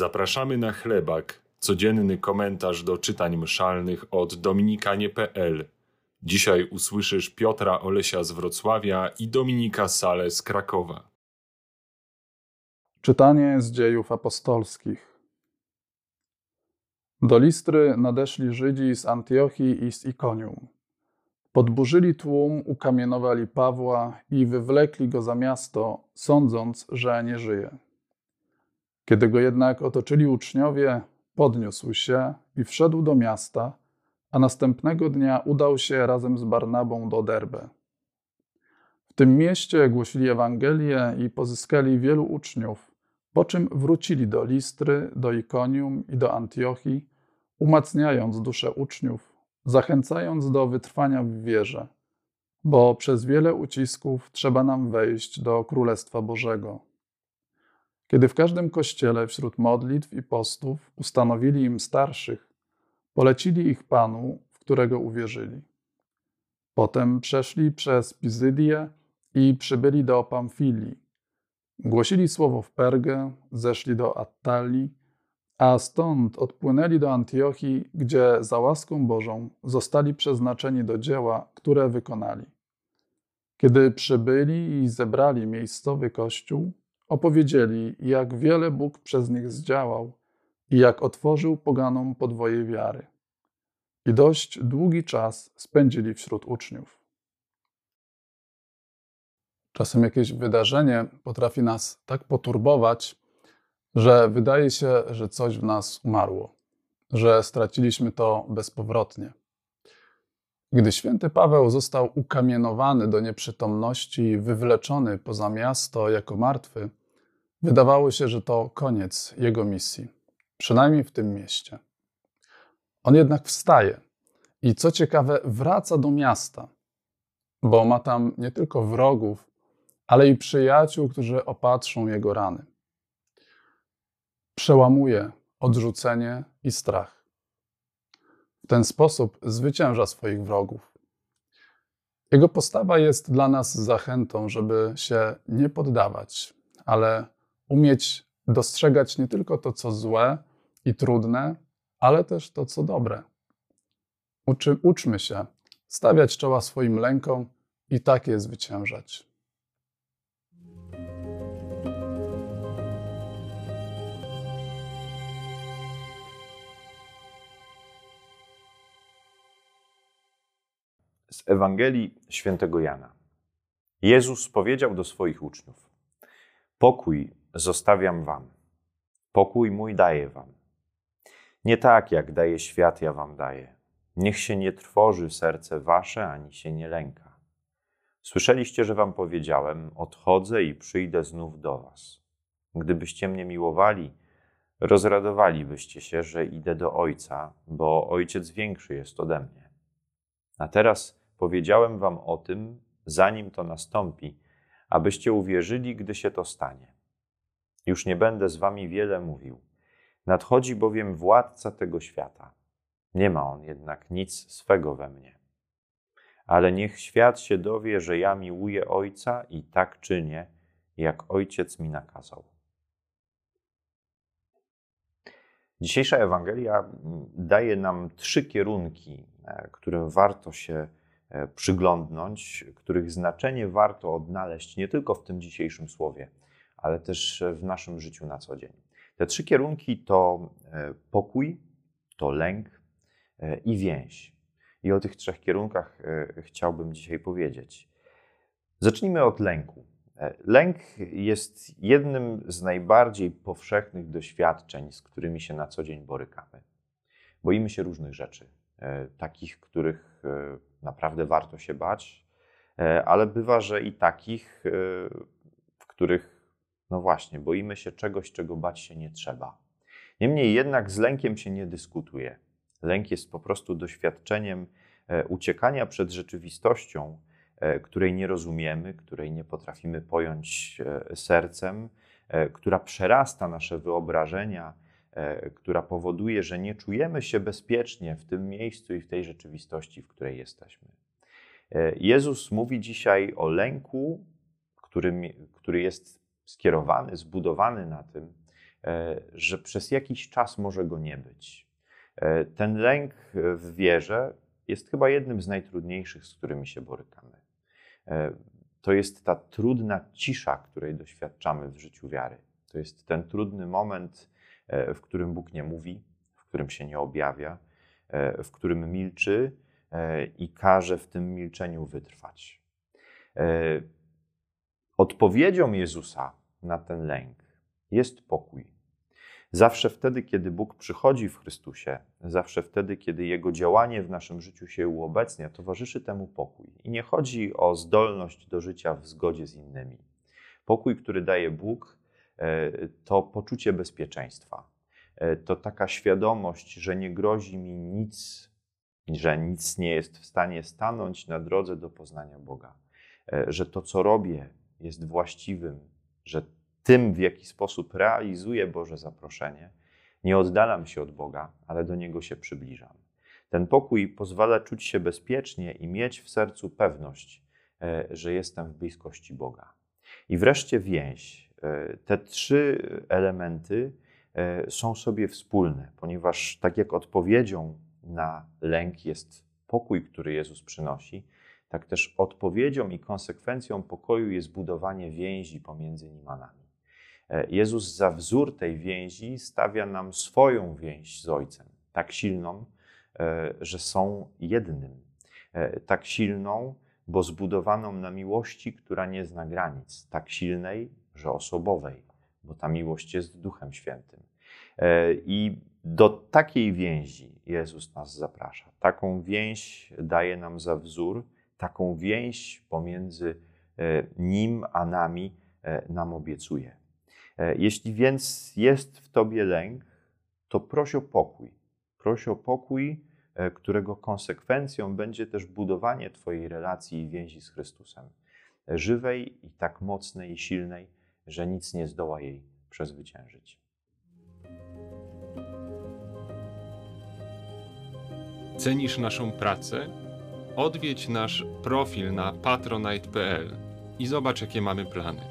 Zapraszamy na chlebak, codzienny komentarz do czytań mszalnych od dominikanie.pl. Dzisiaj usłyszysz Piotra Olesia z Wrocławia i Dominika Sale z Krakowa. Czytanie z dziejów apostolskich. Do Listry nadeszli Żydzi z Antiochii i z Ikonium. Podburzyli tłum, ukamienowali Pawła i wywlekli go za miasto, sądząc, że nie żyje. Kiedy go jednak otoczyli uczniowie, podniósł się i wszedł do miasta, a następnego dnia udał się razem z Barnabą do Derbe. W tym mieście głosili Ewangelię i pozyskali wielu uczniów, po czym wrócili do Listry, do Ikonium i do Antiochii, umacniając duszę uczniów, zachęcając do wytrwania w wierze, bo przez wiele ucisków trzeba nam wejść do Królestwa Bożego. Kiedy w każdym kościele wśród modlitw i postów ustanowili im starszych, polecili ich Panu, w którego uwierzyli. Potem przeszli przez Pizydię i przybyli do Pamfilii. Głosili słowo w Pergę, zeszli do Attalii, a stąd odpłynęli do Antiochii, gdzie za łaską Bożą zostali przeznaczeni do dzieła, które wykonali. Kiedy przybyli i zebrali miejscowy kościół, opowiedzieli, jak wiele Bóg przez nich zdziałał i jak otworzył poganom podwoje wiary. I dość długi czas spędzili wśród uczniów. Czasem jakieś wydarzenie potrafi nas tak poturbować, że wydaje się, że coś w nas umarło, że straciliśmy to bezpowrotnie. Gdy święty Paweł został ukamienowany do nieprzytomności i wywleczony poza miasto jako martwy, Wydawało się, że to koniec jego misji, przynajmniej w tym mieście. On jednak wstaje i co ciekawe, wraca do miasta, bo ma tam nie tylko wrogów, ale i przyjaciół, którzy opatrzą jego rany. Przełamuje odrzucenie i strach. W ten sposób zwycięża swoich wrogów. Jego postawa jest dla nas zachętą, żeby się nie poddawać, ale umieć dostrzegać nie tylko to, co złe i trudne, ale też to, co dobre. Uczy, uczmy się stawiać czoła swoim lękom i tak je zwyciężać. Z Ewangelii świętego Jana. Jezus powiedział do swoich uczniów: Pokój zostawiam wam. Pokój mój daję wam. Nie tak, jak daje świat, ja wam daję. Niech się nie trwoży serce wasze, ani się nie lęka. Słyszeliście, że wam powiedziałem: Odchodzę i przyjdę znów do was. Gdybyście mnie miłowali, rozradowalibyście się, że idę do Ojca, bo Ojciec większy jest ode mnie. A teraz powiedziałem wam o tym, zanim to nastąpi, abyście uwierzyli, gdy się to stanie. Już nie będę z wami wiele mówił. Nadchodzi bowiem władca tego świata. Nie ma on jednak nic swego we mnie. Ale niech świat się dowie, że ja miłuję Ojca i tak czynię, jak Ojciec mi nakazał. Dzisiejsza Ewangelia daje nam trzy kierunki, e, którym warto się e, przyglądnąć, których znaczenie warto odnaleźć nie tylko w tym dzisiejszym słowie, ale też w naszym życiu na co dzień. Te trzy kierunki to e, pokój, to lęk e, i więź. I o tych trzech kierunkach e, chciałbym dzisiaj powiedzieć. Zacznijmy od lęku. Lęk jest jednym z najbardziej powszechnych doświadczeń, z którymi się na co dzień borykamy. Boimy się różnych rzeczy, takich, których naprawdę warto się bać, ale bywa, że i takich, w których no właśnie, boimy się czegoś, czego bać się nie trzeba. Niemniej jednak z lękiem się nie dyskutuje. Lęk jest po prostu doświadczeniem e, uciekania przed rzeczywistością, e, której nie rozumiemy, której nie potrafimy pojąć e, sercem, która przerasta nasze wyobrażenia, która powoduje, że nie czujemy się bezpiecznie w tym miejscu i w tej rzeczywistości, w której jesteśmy. Jezus mówi dzisiaj o lęku, który, który jest skierowany, zbudowany na tym, że przez jakiś czas może go nie być. Ten lęk w wierze jest chyba jednym z najtrudniejszych, z którymi się borykamy. To jest ta trudna cisza, której doświadczamy w życiu wiary. To jest ten trudny moment, w którym Bóg nie mówi, w którym się nie objawia, w którym milczy i każe w tym milczeniu wytrwać. Odpowiedzią Jezusa na ten lęk jest pokój. Zawsze wtedy, kiedy Bóg przychodzi w Chrystusie, zawsze wtedy, kiedy Jego działanie w naszym życiu się uobecnia, towarzyszy temu pokój. I nie chodzi o zdolność do życia w zgodzie z innymi. Pokój, który daje Bóg, e, to poczucie bezpieczeństwa. E, to taka świadomość, że nie grozi mi nic, że nic nie jest w stanie stanąć na drodze do poznania Boga. E, że to, co robię, jest właściwym, że tym, w jaki sposób realizuję Boże zaproszenie, nie oddalam się od Boga, ale do Niego się przybliżam. Ten pokój pozwala czuć się bezpiecznie i mieć w sercu pewność, e, że jestem w bliskości Boga. I wreszcie więź. E, te trzy elementy e, są sobie wspólne, ponieważ tak jak odpowiedzią na lęk jest pokój, który Jezus przynosi, tak też odpowiedzią i konsekwencją pokoju jest budowanie więzi pomiędzy nim a nami. E, Jezus za wzór tej więzi stawia nam swoją więź z Ojcem, tak silną, e, że są jednym, e, tak silną, bo zbudowaną na miłości, która nie zna granic, tak silnej, że osobowej, bo ta miłość jest Duchem Świętym. I do takiej więzi Jezus nas zaprasza. Taką więź daje nam za wzór, taką więź pomiędzy Nim a nami nam obiecuje. E, jeśli więc jest w tobie lęk, to proś o pokój. Proś o pokój, e, którego konsekwencją będzie też budowanie Twojej relacji i więzi z Chrystusem. E, żywej i tak mocnej i silnej, że nic nie zdoła jej przezwyciężyć. Cenisz naszą pracę? Odwiedź nasz profil na patronite.pl i zobacz, jakie mamy plany.